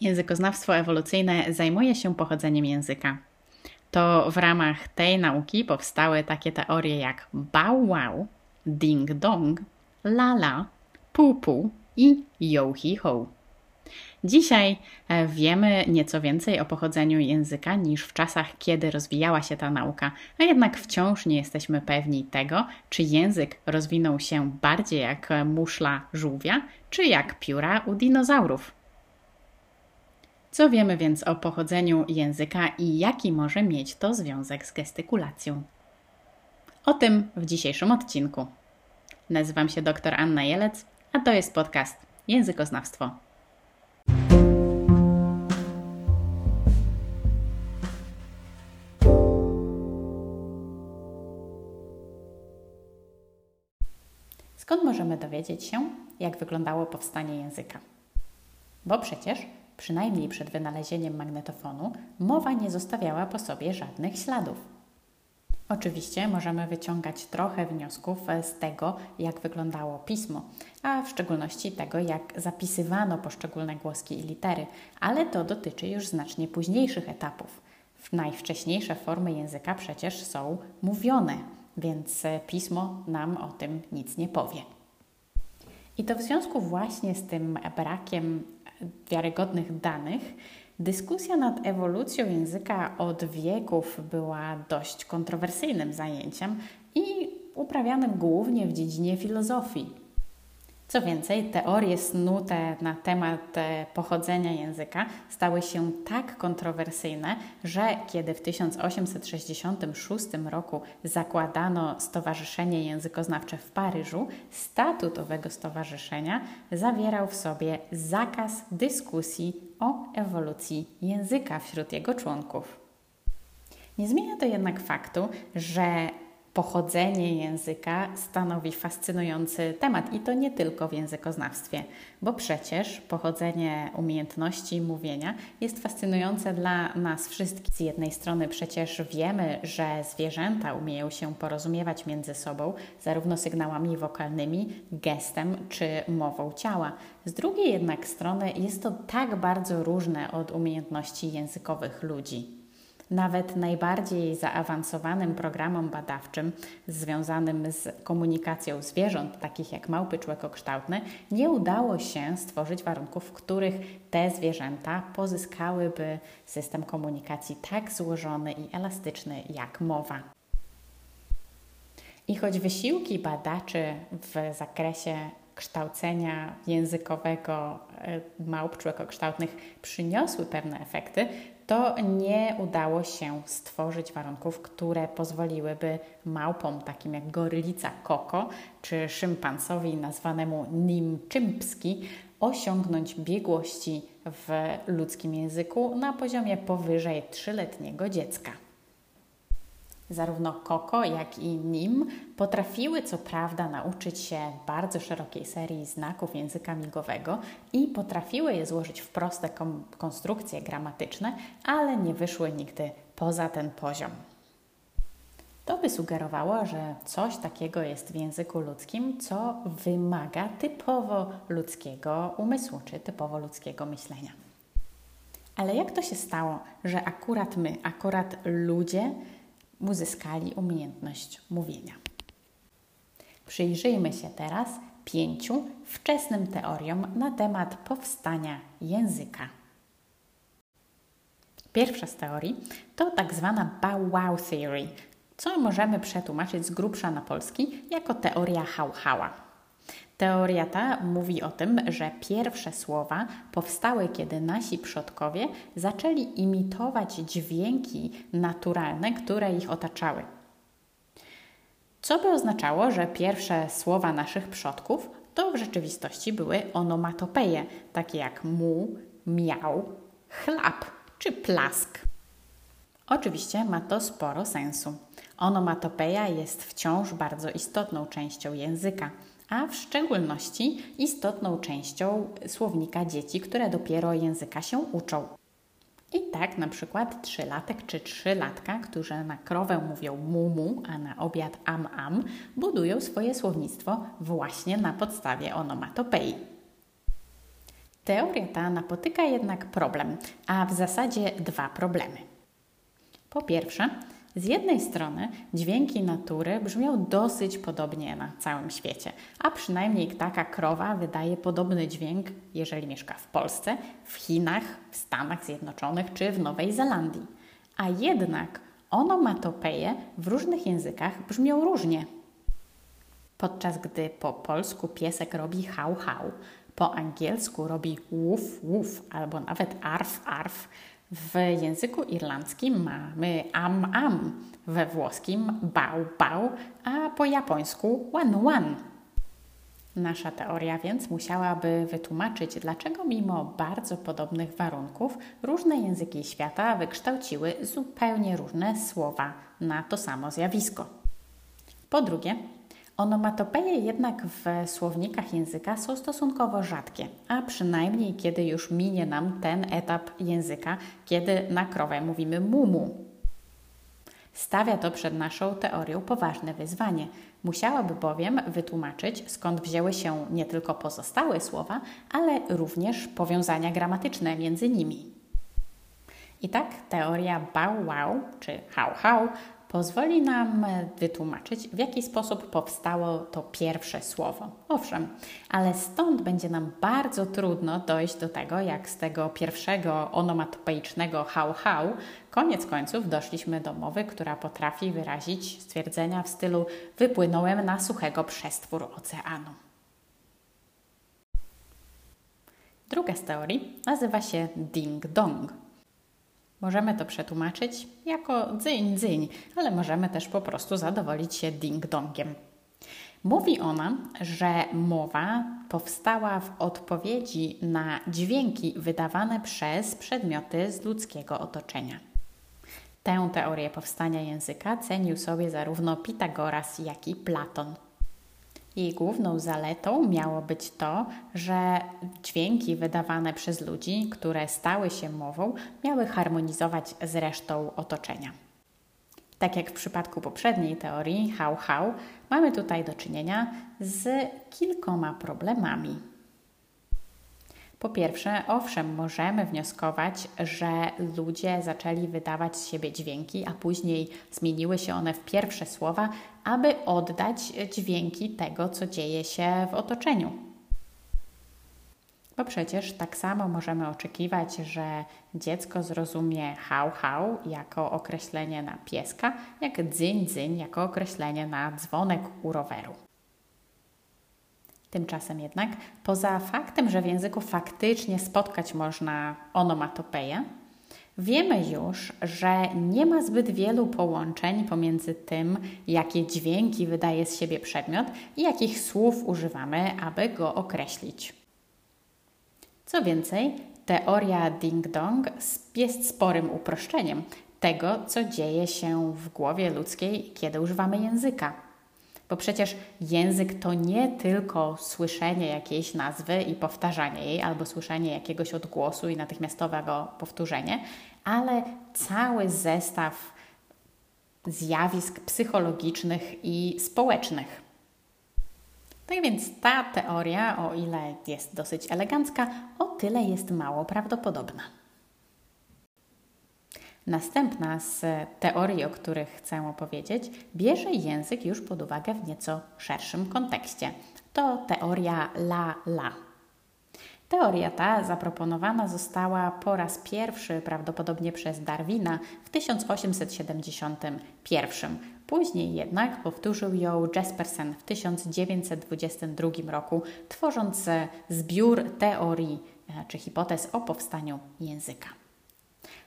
Językoznawstwo ewolucyjne zajmuje się pochodzeniem języka. To w ramach tej nauki powstały takie teorie jak bow wow, ding dong, la la, pu pu i yo hi ho. Dzisiaj e, wiemy nieco więcej o pochodzeniu języka niż w czasach, kiedy rozwijała się ta nauka, a jednak wciąż nie jesteśmy pewni tego, czy język rozwinął się bardziej jak muszla żółwia, czy jak pióra u dinozaurów. Co wiemy więc o pochodzeniu języka i jaki może mieć to związek z gestykulacją? O tym w dzisiejszym odcinku. Nazywam się dr Anna Jelec, a to jest podcast Językoznawstwo. Skąd możemy dowiedzieć się, jak wyglądało powstanie języka? Bo przecież przynajmniej przed wynalezieniem magnetofonu, mowa nie zostawiała po sobie żadnych śladów. Oczywiście możemy wyciągać trochę wniosków z tego, jak wyglądało pismo, a w szczególności tego, jak zapisywano poszczególne głoski i litery, ale to dotyczy już znacznie późniejszych etapów. Najwcześniejsze formy języka przecież są mówione, więc pismo nam o tym nic nie powie. I to w związku właśnie z tym brakiem wiarygodnych danych, dyskusja nad ewolucją języka od wieków była dość kontrowersyjnym zajęciem i uprawianym głównie w dziedzinie filozofii. Co więcej, teorie snute na temat e, pochodzenia języka stały się tak kontrowersyjne, że kiedy w 1866 roku zakładano Stowarzyszenie Językoznawcze w Paryżu, statut owego stowarzyszenia zawierał w sobie zakaz dyskusji o ewolucji języka wśród jego członków. Nie zmienia to jednak faktu, że pochodzenie języka stanowi fascynujący temat i to nie tylko w językoznawstwie, bo przecież pochodzenie umiejętności mówienia jest fascynujące dla nas wszystkich. Z jednej strony przecież wiemy, że zwierzęta umieją się porozumiewać między sobą zarówno sygnałami wokalnymi, gestem czy mową ciała. Z drugiej jednak strony jest to tak bardzo różne od umiejętności językowych ludzi. Nawet najbardziej zaawansowanym programom badawczym związanym z komunikacją zwierząt, takich jak małpy człekokształtne, nie udało się stworzyć warunków, w których te zwierzęta pozyskałyby system komunikacji tak złożony i elastyczny jak mowa. I choć wysiłki badaczy w zakresie kształcenia językowego e, małp człekokształtnych przyniosły pewne efekty, to nie udało się stworzyć warunków, które pozwoliłyby małpom takim jak gorylica koko czy szympansowi nazwanemu nimczympski osiągnąć biegłości w ludzkim języku na poziomie powyżej trzyletniego dziecka. Zarówno Koko, jak i Nim potrafiły co prawda nauczyć się bardzo szerokiej serii znaków języka migowego i potrafiły je złożyć w proste konstrukcje gramatyczne, ale nie wyszły nigdy poza ten poziom. To by sugerowało, że coś takiego jest w języku ludzkim, co wymaga typowo ludzkiego umysłu czy typowo ludzkiego myślenia. Ale jak to się stało, że akurat my, akurat ludzie, uzyskali umiejętność mówienia. Przyjrzyjmy się teraz pięciu wczesnym teoriom na temat powstania języka. Pierwsza z teorii to tak zwana Bow Wow Theory, co możemy przetłumaczyć z grubsza na polski jako teoria hał-hała. Teoria ta mówi o tym, że pierwsze słowa powstały, kiedy nasi przodkowie zaczęli imitować dźwięki naturalne, które ich otaczały. Co by oznaczało, że pierwsze słowa naszych przodków to w rzeczywistości były onomatopeje, takie jak mu, miał, chlap czy plask. Oczywiście ma to sporo sensu. Onomatopeja jest wciąż bardzo istotną częścią języka a w szczególności istotną częścią słownika dzieci, które dopiero języka się uczą. I tak na przykład trzylatek czy trzylatka, którzy na krowę mówią mumu, a na obiad am am, budują swoje słownictwo właśnie na podstawie onomatopei. Teoria ta napotyka jednak problem, a w zasadzie dwa problemy. Po pierwsze, z jednej strony dźwięki natury brzmią dosyć podobnie na całym świecie, a przynajmniej taka krowa wydaje podobny dźwięk, jeżeli mieszka w Polsce, w Chinach, w Stanach Zjednoczonych czy w Nowej Zelandii. A jednak onomatopeje w różnych językach brzmią różnie. Podczas gdy po polsku piesek robi hał hał, po angielsku robi wuf wuf albo nawet arf arf, w języku irlandzkim mamy am am, we włoskim bał bał, a po japońsku wan wan. Nasza teoria więc musiałaby wytłumaczyć, dlaczego mimo bardzo podobnych warunków różne języki świata wykształciły zupełnie różne słowa na to samo zjawisko. Po drugie, Onomatopeje jednak w słownikach języka są stosunkowo rzadkie, a przynajmniej kiedy już minie nam ten etap języka, kiedy na krowę mówimy mumu. Stawia to przed naszą teorią poważne wyzwanie. Musiałaby bowiem wytłumaczyć, skąd wzięły się nie tylko pozostałe słowa, ale również powiązania gramatyczne między nimi. I tak teoria bow wow czy how how pozwoli nam wytłumaczyć, w jaki sposób powstało to pierwsze słowo. Owszem, ale stąd będzie nam bardzo trudno dojść do tego, jak z tego pierwszego onomatopeicznego hał hał, koniec końców doszliśmy do mowy, która potrafi wyrazić stwierdzenia w stylu wypłynąłem na suchego przestwór oceanu. Druga z teorii nazywa się ding dong. Możemy to przetłumaczyć jako dzyń dzyń, ale możemy też po prostu zadowolić się ding-dongiem. Mówi ona, że mowa powstała w odpowiedzi na dźwięki wydawane przez przedmioty z ludzkiego otoczenia. Tę teorię powstania języka cenił sobie zarówno Pitagoras, jak i Platon. Jej główną zaletą miało być to, że dźwięki wydawane przez ludzi, które stały się mową, miały harmonizować z resztą otoczenia. Tak jak w przypadku poprzedniej teorii, how-how, mamy tutaj do czynienia z kilkoma problemami. Po pierwsze, owszem, możemy wnioskować, że ludzie zaczęli wydawać z siebie dźwięki, a później zmieniły się one w pierwsze słowa, aby oddać dźwięki tego, co dzieje się w otoczeniu. Bo przecież tak samo możemy oczekiwać, że dziecko zrozumie hał hał jako określenie na pieska, jak dzyń dzyń jako określenie na dzwonek u roweru. Tymczasem jednak, poza faktem, że w języku faktycznie spotkać można onomatopeję, wiemy już, że nie ma zbyt wielu połączeń pomiędzy tym, jakie dźwięki wydaje z siebie przedmiot i jakich słów używamy, aby go określić. Co więcej, teoria ding-dong jest sporym uproszczeniem tego, co dzieje się w głowie ludzkiej, kiedy używamy języka. Bo przecież język to nie tylko słyszenie jakiejś nazwy i powtarzanie jej, albo słyszenie jakiegoś odgłosu i natychmiastowego powtórzenie, ale cały zestaw zjawisk psychologicznych i społecznych. Tak więc ta teoria, o ile jest dosyć elegancka, o tyle jest mało prawdopodobna. Następna z teorii, o których chcę opowiedzieć, bierze język już pod uwagę w nieco szerszym kontekście. To teoria la-la. Teoria ta zaproponowana została po raz pierwszy prawdopodobnie przez Darwina w 1871. Później jednak powtórzył ją Jespersen w 1922 roku, tworząc zbiór teorii e, czy hipotez o powstaniu języka.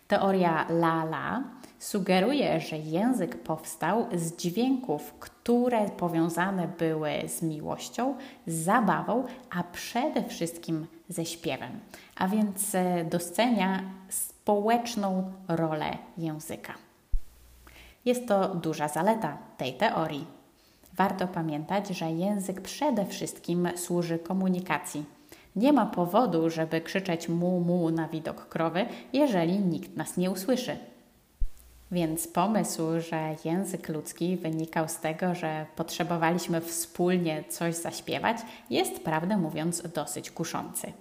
Teoria la-la sugeruje, że język powstał z dźwięków, które powiązane były z miłością, z zabawą, a przede wszystkim ze śpiewem, a więc e, docenia społeczną rolę języka. Jest to duża zaleta tej teorii. Warto pamiętać, że język przede wszystkim służy komunikacji nie ma powodu, żeby krzyczeć mu mu na widok krowy, jeżeli nikt nas nie usłyszy. Więc pomysł, że język ludzki wynikał z tego, że potrzebowaliśmy wspólnie coś zaśpiewać, jest prawdę mówiąc dosyć kuszący.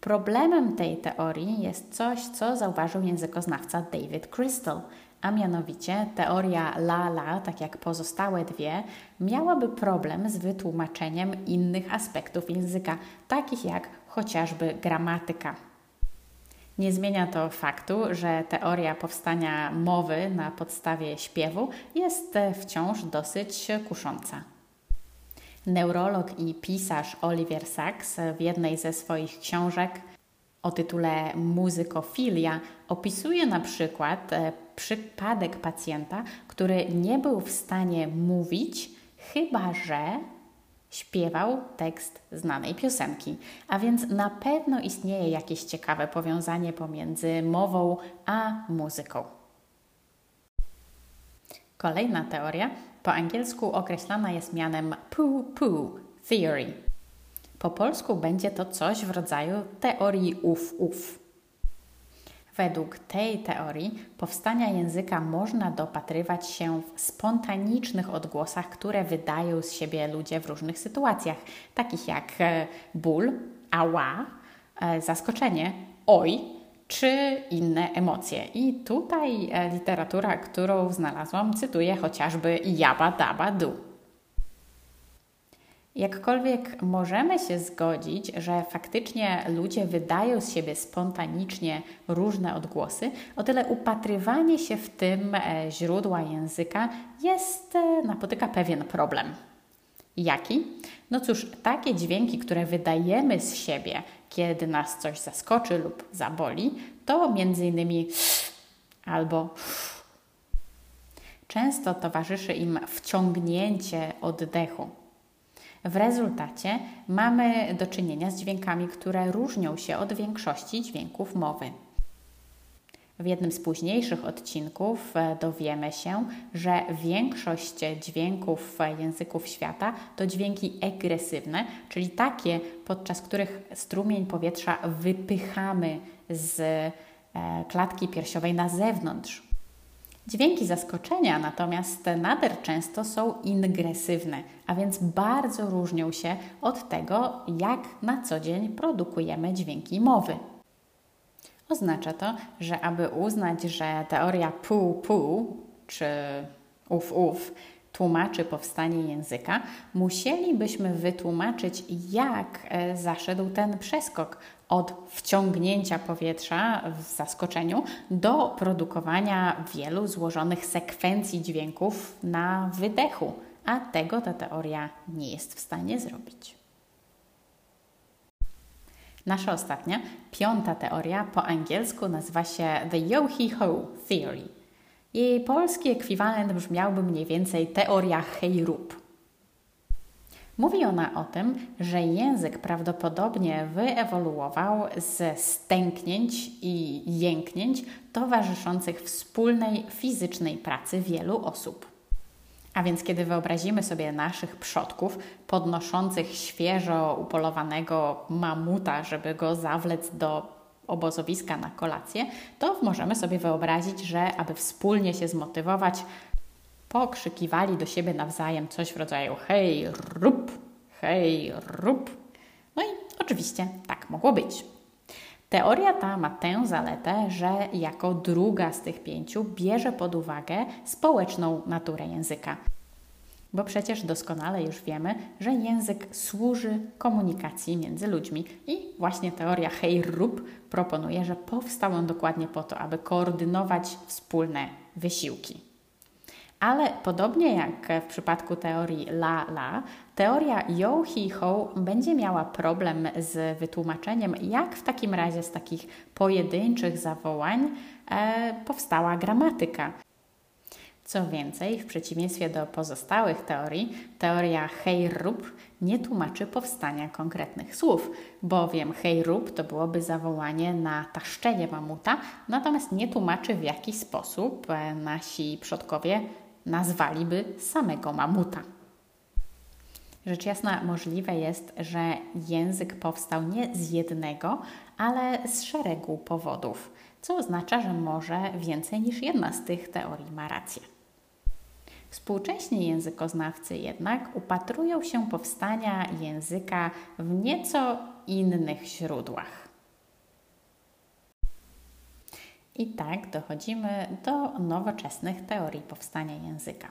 Problemem tej teorii jest coś, co zauważył językoznawca David Crystal, a mianowicie teoria la-la, tak jak pozostałe dwie, miałaby problem z wytłumaczeniem innych aspektów języka, takich jak chociażby gramatyka. Nie zmienia to faktu, że teoria powstania mowy na podstawie śpiewu jest wciąż dosyć kusząca. Neurolog i pisarz Oliver Sacks w jednej ze swoich książek o tytule Muzykofilia opisuje na przykład e, przypadek pacjenta, który nie był w stanie mówić, chyba że śpiewał tekst znanej piosenki. A więc na pewno istnieje jakieś ciekawe powiązanie pomiędzy mową a muzyką. Kolejna teoria po angielsku określana jest mianem poo-poo theory. Po polsku będzie to coś w rodzaju teorii uf-uf. Według tej teorii powstania języka można dopatrywać się w spontanicznych odgłosach, które wydają z siebie ludzie w różnych sytuacjach, takich jak e, ból, ała, e, zaskoczenie, oj, czy inne emocje. I tutaj e, literatura, którą znalazłam, cytuje chociażby Jabba Dabba Du. Jakkolwiek możemy się zgodzić, że faktycznie ludzie wydają z siebie spontanicznie różne odgłosy, o tyle upatrywanie się w tym e, źródła języka jest, e, napotyka pewien problem. Jaki? No cóż, takie dźwięki, które wydajemy z siebie, kiedy nas coś zaskoczy lub zaboli, to innymi albo często towarzyszy im wciągnięcie oddechu. W rezultacie mamy do czynienia z dźwiękami, które różnią się od większości dźwięków mowy. W jednym z późniejszych odcinków e, dowiemy się, że większość dźwięków języków świata to dźwięki egresywne, czyli takie, podczas których strumień powietrza wypychamy z e, klatki piersiowej na zewnątrz. Dźwięki zaskoczenia natomiast nader często są ingresywne, a więc bardzo różnią się od tego, jak na co dzień produkujemy dźwięki mowy. Oznacza to, że aby uznać, że teoria pół-pół czy uf-uf tłumaczy powstanie języka, musielibyśmy wytłumaczyć, jak e, zaszedł ten przeskok od wciągnięcia powietrza w zaskoczeniu do produkowania wielu złożonych sekwencji dźwięków na wydechu, a tego ta teoria nie jest w stanie zrobić. Nasza ostatnia, piąta teoria po angielsku nazywa się The Yo-He-Ho Theory. Jej polski ekwiwalent brzmiałby mniej więcej teoria hej-rób. Mówi ona o tym, że język prawdopodobnie wyewoluował ze stęknięć i jęknięć towarzyszących wspólnej fizycznej pracy wielu osób. A więc kiedy wyobrazimy sobie naszych przodków podnoszących świeżo upolowanego mamuta, żeby go zawlec do obozowiska na kolację, to możemy sobie wyobrazić, że aby wspólnie się zmotywować, pokrzykiwali do siebie nawzajem coś w rodzaju hej, rup, hej, rup. No i oczywiście tak mogło być. Teoria ta ma tę zaletę, że jako druga z tych pięciu bierze pod uwagę społeczną naturę języka. Bo przecież doskonale już wiemy, że język służy komunikacji między ludźmi i właśnie teoria hej rób proponuje, że powstał on dokładnie po to, aby koordynować wspólne wysiłki. Ale podobnie jak w przypadku teorii la-la, teoria yo-hi-ho będzie miała problem z wytłumaczeniem, jak w takim razie z takich pojedynczych zawołań e, powstała gramatyka. Co więcej, w przeciwieństwie do pozostałych teorii, teoria hej-rób nie tłumaczy powstania konkretnych słów, bowiem hej-rób to byłoby zawołanie na taszczenie mamuta, natomiast nie tłumaczy w jaki sposób e, nasi przodkowie nazwaliby samego mamuta. Rzecz jasna, możliwe jest, że język powstał nie z jednego, ale z szeregu powodów, co oznacza, że może więcej niż jedna z tych teorii ma rację. Współcześni językoznawcy jednak upatrują się powstania języka w nieco innych źródłach. I tak dochodzimy do nowoczesnych teorii powstania języka.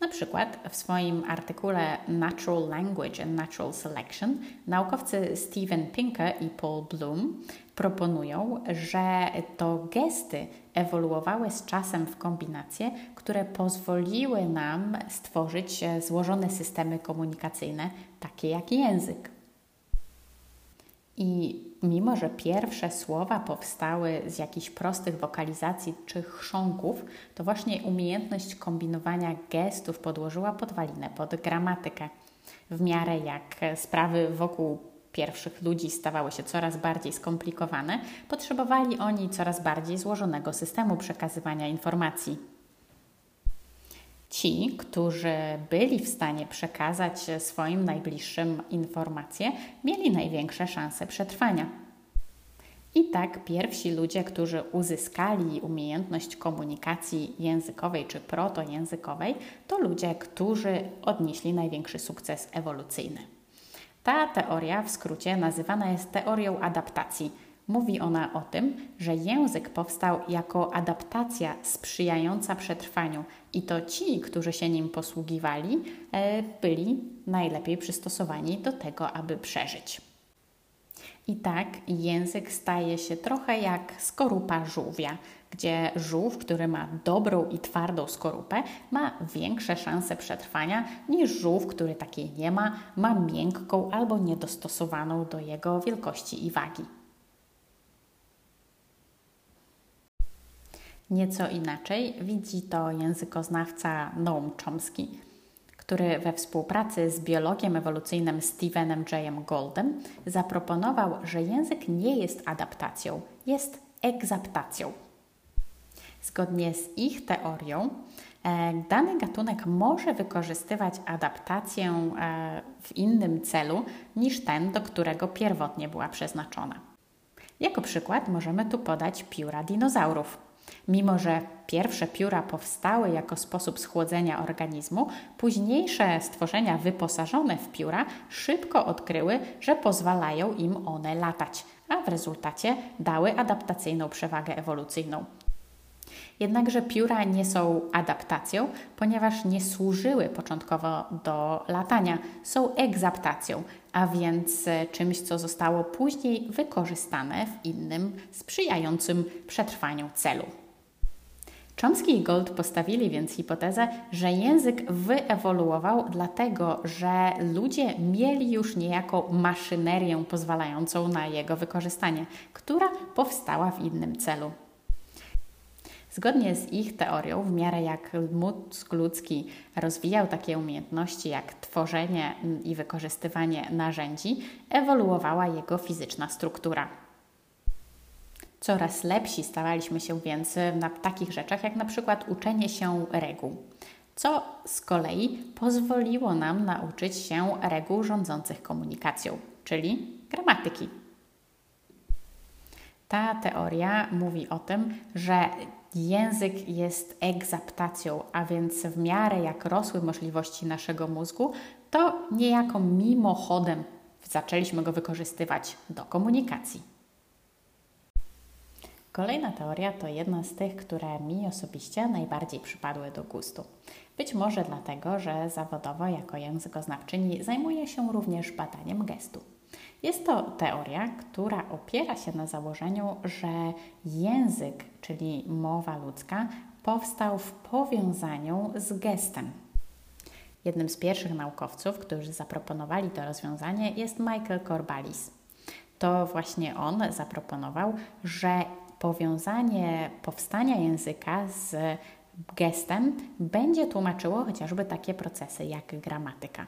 Na przykład w swoim artykule Natural Language and Natural Selection naukowcy Steven Pinker i Paul Bloom proponują, że to gesty ewoluowały z czasem w kombinacje, które pozwoliły nam stworzyć złożone systemy komunikacyjne, takie jak język. I mimo, że pierwsze słowa powstały z jakichś prostych wokalizacji czy chrząków, to właśnie umiejętność kombinowania gestów podłożyła podwalinę pod gramatykę. W miarę jak sprawy wokół pierwszych ludzi stawały się coraz bardziej skomplikowane, potrzebowali oni coraz bardziej złożonego systemu przekazywania informacji. Ci, którzy byli w stanie przekazać swoim najbliższym informacje, mieli największe szanse przetrwania. I tak pierwsi ludzie, którzy uzyskali umiejętność komunikacji językowej czy protojęzykowej, to ludzie, którzy odnieśli największy sukces ewolucyjny. Ta teoria w skrócie nazywana jest teorią adaptacji Mówi ona o tym, że język powstał jako adaptacja sprzyjająca przetrwaniu i to ci, którzy się nim posługiwali, e, byli najlepiej przystosowani do tego, aby przeżyć. I tak język staje się trochę jak skorupa żółwia, gdzie żółw, który ma dobrą i twardą skorupę, ma większe szanse przetrwania niż żółw, który takiej nie ma, ma miękką albo niedostosowaną do jego wielkości i wagi. Nieco inaczej widzi to językoznawca Noam Chomsky, który we współpracy z biologiem ewolucyjnym Stevenem J. Goldem zaproponował, że język nie jest adaptacją, jest egzaptacją. Zgodnie z ich teorią, e, dany gatunek może wykorzystywać adaptację e, w innym celu niż ten, do którego pierwotnie była przeznaczona. Jako przykład możemy tu podać pióra dinozaurów. Mimo, że pierwsze pióra powstały jako sposób schłodzenia organizmu, późniejsze stworzenia wyposażone w pióra szybko odkryły, że pozwalają im one latać, a w rezultacie dały adaptacyjną przewagę ewolucyjną. Jednakże pióra nie są adaptacją, ponieważ nie służyły początkowo do latania, są egzaptacją, a więc czymś, co zostało później wykorzystane w innym, sprzyjającym przetrwaniu celu. Chomsky i Gold postawili więc hipotezę, że język wyewoluował dlatego, że ludzie mieli już niejako maszynerię pozwalającą na jego wykorzystanie, która powstała w innym celu. Zgodnie z ich teorią, w miarę jak mózg ludzki rozwijał takie umiejętności jak tworzenie i wykorzystywanie narzędzi, ewoluowała jego fizyczna struktura. Coraz lepsi stawaliśmy się więc na takich rzeczach jak na przykład uczenie się reguł, co z kolei pozwoliło nam nauczyć się reguł rządzących komunikacją, czyli gramatyki. Ta teoria mówi o tym, że język jest egzaptacją, a więc w miarę jak rosły możliwości naszego mózgu, to niejako mimochodem zaczęliśmy go wykorzystywać do komunikacji. Kolejna teoria to jedna z tych, które mi osobiście najbardziej przypadły do gustu. Być może dlatego, że zawodowo jako językoznawczyni zajmuję się również badaniem gestu. Jest to teoria, która opiera się na założeniu, że język, czyli mowa ludzka, powstał w powiązaniu z gestem. Jednym z pierwszych naukowców, którzy zaproponowali to rozwiązanie, jest Michael Corbalis. To właśnie on zaproponował, że powiązanie powstania języka z gestem będzie tłumaczyło chociażby takie procesy jak gramatyka.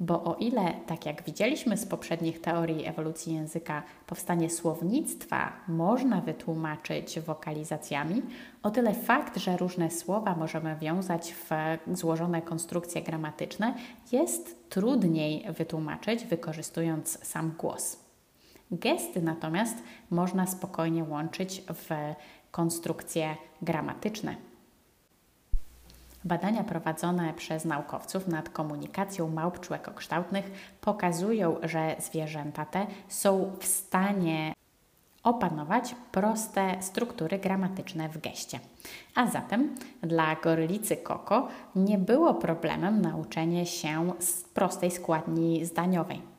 Bo o ile, tak jak widzieliśmy z poprzednich teorii ewolucji języka, powstanie słownictwa można wytłumaczyć wokalizacjami, o tyle fakt, że różne słowa możemy wiązać w złożone konstrukcje gramatyczne, jest trudniej wytłumaczyć wykorzystując sam głos. Gesty natomiast można spokojnie łączyć w konstrukcje gramatyczne. Badania prowadzone przez naukowców nad komunikacją małp człekokształtnych pokazują, że zwierzęta te są w stanie opanować proste struktury gramatyczne w geście. A zatem dla gorylicy Koko nie było problemem nauczenie się prostej składni zdaniowej.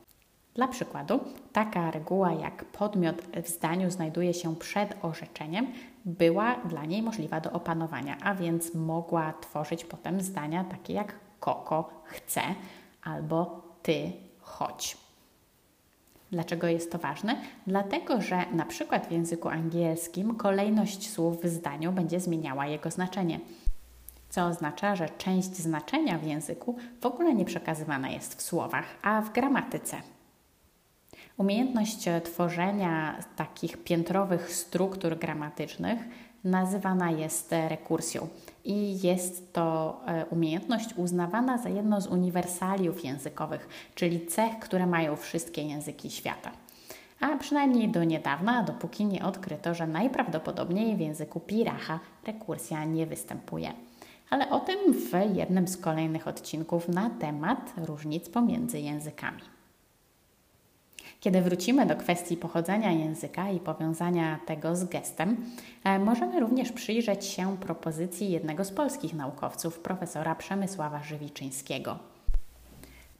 Dla przykładu, taka reguła jak podmiot w zdaniu znajduje się przed orzeczeniem, była dla niej możliwa do opanowania, a więc mogła tworzyć potem zdania takie jak Koko chce albo ty chodź. Dlaczego jest to ważne? Dlatego, że na przykład w języku angielskim kolejność słów w zdaniu będzie zmieniała jego znaczenie. Co oznacza, że część znaczenia w języku w ogóle nie przekazywana jest w słowach, a w gramatyce. Umiejętność tworzenia takich piętrowych struktur gramatycznych nazywana jest rekursją i jest to e, umiejętność uznawana za jedno z uniwersaliów językowych, czyli cech, które mają wszystkie języki świata. A przynajmniej do niedawna, dopóki nie odkryto, że najprawdopodobniej w języku piracha rekursja nie występuje. Ale o tym w jednym z kolejnych odcinków na temat różnic pomiędzy językami. Kiedy wrócimy do kwestii pochodzenia języka i powiązania tego z gestem, e, możemy również przyjrzeć się propozycji jednego z polskich naukowców, profesora Przemysława Żywiczyńskiego.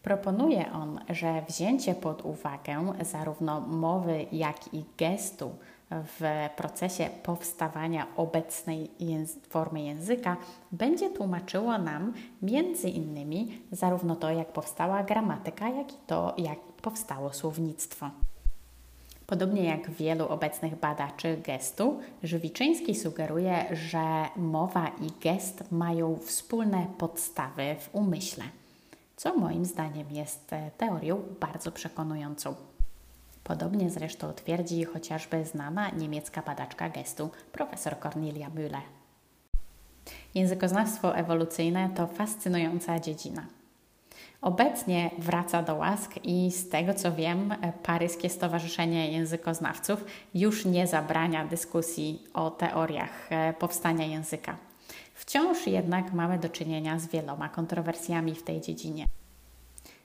Proponuje on, że wzięcie pod uwagę zarówno mowy, jak i gestu w procesie powstawania obecnej formy języka będzie tłumaczyło nam między innymi zarówno to, jak powstała gramatyka, jak i to, jak powstało słownictwo. Podobnie jak wielu obecnych badaczy gestu, Żywiczyński sugeruje, że mowa i gest mają wspólne podstawy w umyśle, co moim zdaniem jest teorią bardzo przekonującą. Podobnie zresztą twierdzi chociażby znana niemiecka badaczka gestu profesor Cornelia Müller. Językoznawstwo ewolucyjne to fascynująca dziedzina. Obecnie wraca do łask i z tego co wiem, Paryskie Stowarzyszenie Językoznawców już nie zabrania dyskusji o teoriach e, powstania języka. Wciąż jednak mamy do czynienia z wieloma kontrowersjami w tej dziedzinie.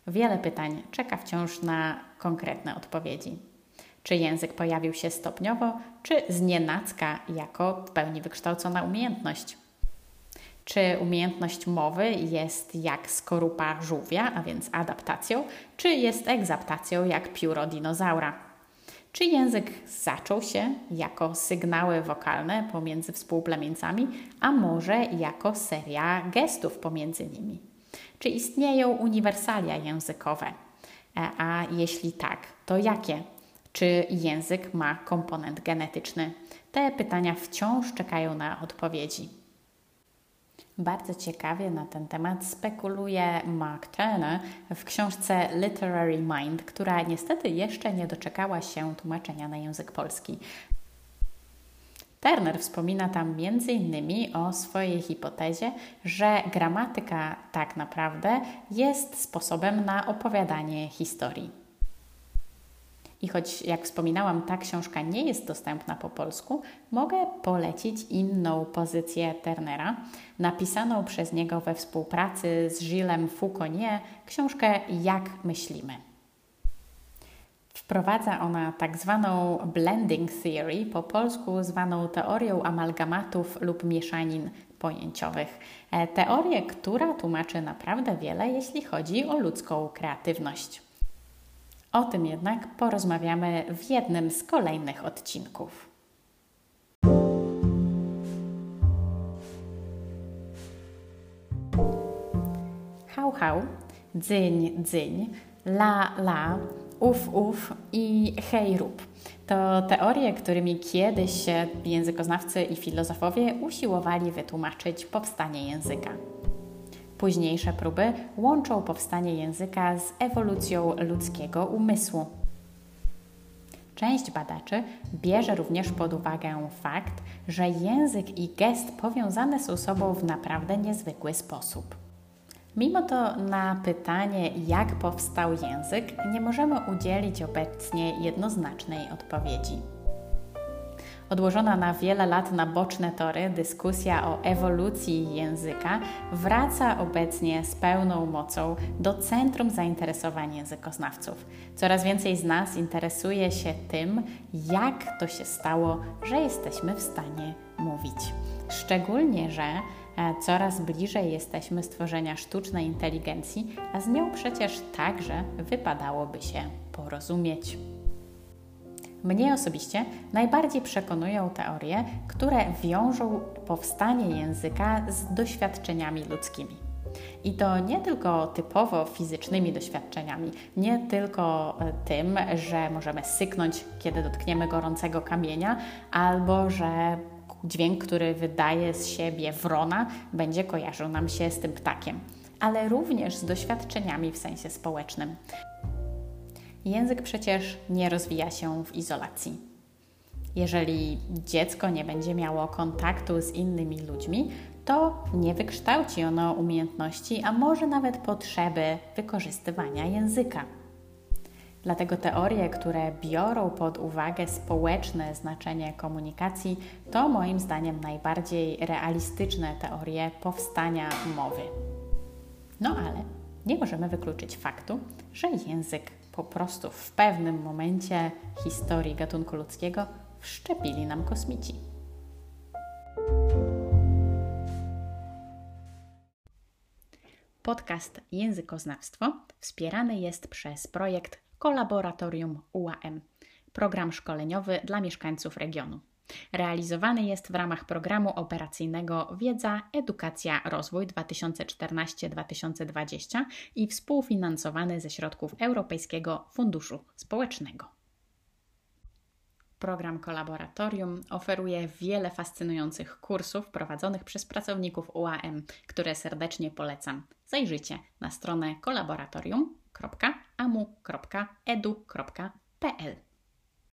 Wiele pytań czeka wciąż na konkretne odpowiedzi. Czy język pojawił się stopniowo, czy znienacka jako w pełni wykształcona umiejętność? Czy umiejętność mowy jest jak skorupa żółwia, a więc adaptacją, czy jest egzaptacją jak pióro dinozaura? Czy język zaczął się jako sygnały wokalne pomiędzy współplemieńcami, a może jako seria gestów pomiędzy nimi? Czy istnieją uniwersalia językowe? E, a jeśli tak, to jakie? Czy język ma komponent genetyczny? Te pytania wciąż czekają na odpowiedzi. Bardzo ciekawie na ten temat spekuluje Mark Turner w książce Literary Mind, która niestety jeszcze nie doczekała się tłumaczenia na język polski. Turner wspomina tam m.in. o swojej hipotezie, że gramatyka tak naprawdę jest sposobem na opowiadanie historii. I choć, jak wspominałam, ta książka nie jest dostępna po polsku, mogę polecić inną pozycję Turnera, napisaną przez niego we współpracy z Gillesem Fouconnier, książkę Jak myślimy. Wprowadza ona tak zwaną blending theory, po polsku zwaną teorią amalgamatów lub mieszanin pojęciowych. E, teorię, która tłumaczy naprawdę wiele, jeśli chodzi o ludzką kreatywność. O tym jednak porozmawiamy w jednym z kolejnych odcinków. Hał, hał, dzyń, dzyń, la, la, uf, uf i hej, rób. To teorie, którymi kiedyś językoznawcy i filozofowie usiłowali wytłumaczyć powstanie języka. Późniejsze próby łączą powstanie języka z ewolucją ludzkiego umysłu. Część badaczy bierze również pod uwagę fakt, że język i gest powiązane są sobą w naprawdę niezwykły sposób. Mimo to na pytanie, jak powstał język, nie możemy udzielić obecnie jednoznacznej odpowiedzi. Odłożona na wiele lat na boczne tory dyskusja o ewolucji języka wraca obecnie z pełną mocą do centrum zainteresowań językoznawców. Coraz więcej z nas interesuje się tym, jak to się stało, że jesteśmy w stanie mówić. Szczególnie, że e, coraz bliżej jesteśmy stworzenia sztucznej inteligencji, a z nią przecież także wypadałoby się porozumieć. Mnie osobiście najbardziej przekonują teorie, które wiążą powstanie języka z doświadczeniami ludzkimi. I to nie tylko typowo fizycznymi doświadczeniami, nie tylko e, tym, że możemy syknąć, kiedy dotkniemy gorącego kamienia, albo że dźwięk, który wydaje z siebie wrona, będzie kojarzył nam się z tym ptakiem, ale również z doświadczeniami w sensie społecznym. Język przecież nie rozwija się w izolacji. Jeżeli dziecko nie będzie miało kontaktu z innymi ludźmi, to nie wykształci ono umiejętności, a może nawet potrzeby wykorzystywania języka. Dlatego teorie, które biorą pod uwagę społeczne znaczenie komunikacji, to moim zdaniem najbardziej realistyczne teorie powstania mowy. No ale nie możemy wykluczyć faktu, że język po prostu w pewnym momencie historii gatunku ludzkiego wszczepili nam kosmici. Podcast Językoznawstwo wspierany jest przez projekt Kolaboratorium UAM, program szkoleniowy dla mieszkańców regionu. Realizowany jest w ramach programu operacyjnego Wiedza, Edukacja, Rozwój 2014-2020 i współfinansowany ze środków Europejskiego Funduszu Społecznego. Program Kolaboratorium oferuje wiele fascynujących kursów prowadzonych przez pracowników UAM, które serdecznie polecam. Zajrzyjcie na stronę kolaboratorium.amu.edu.pl.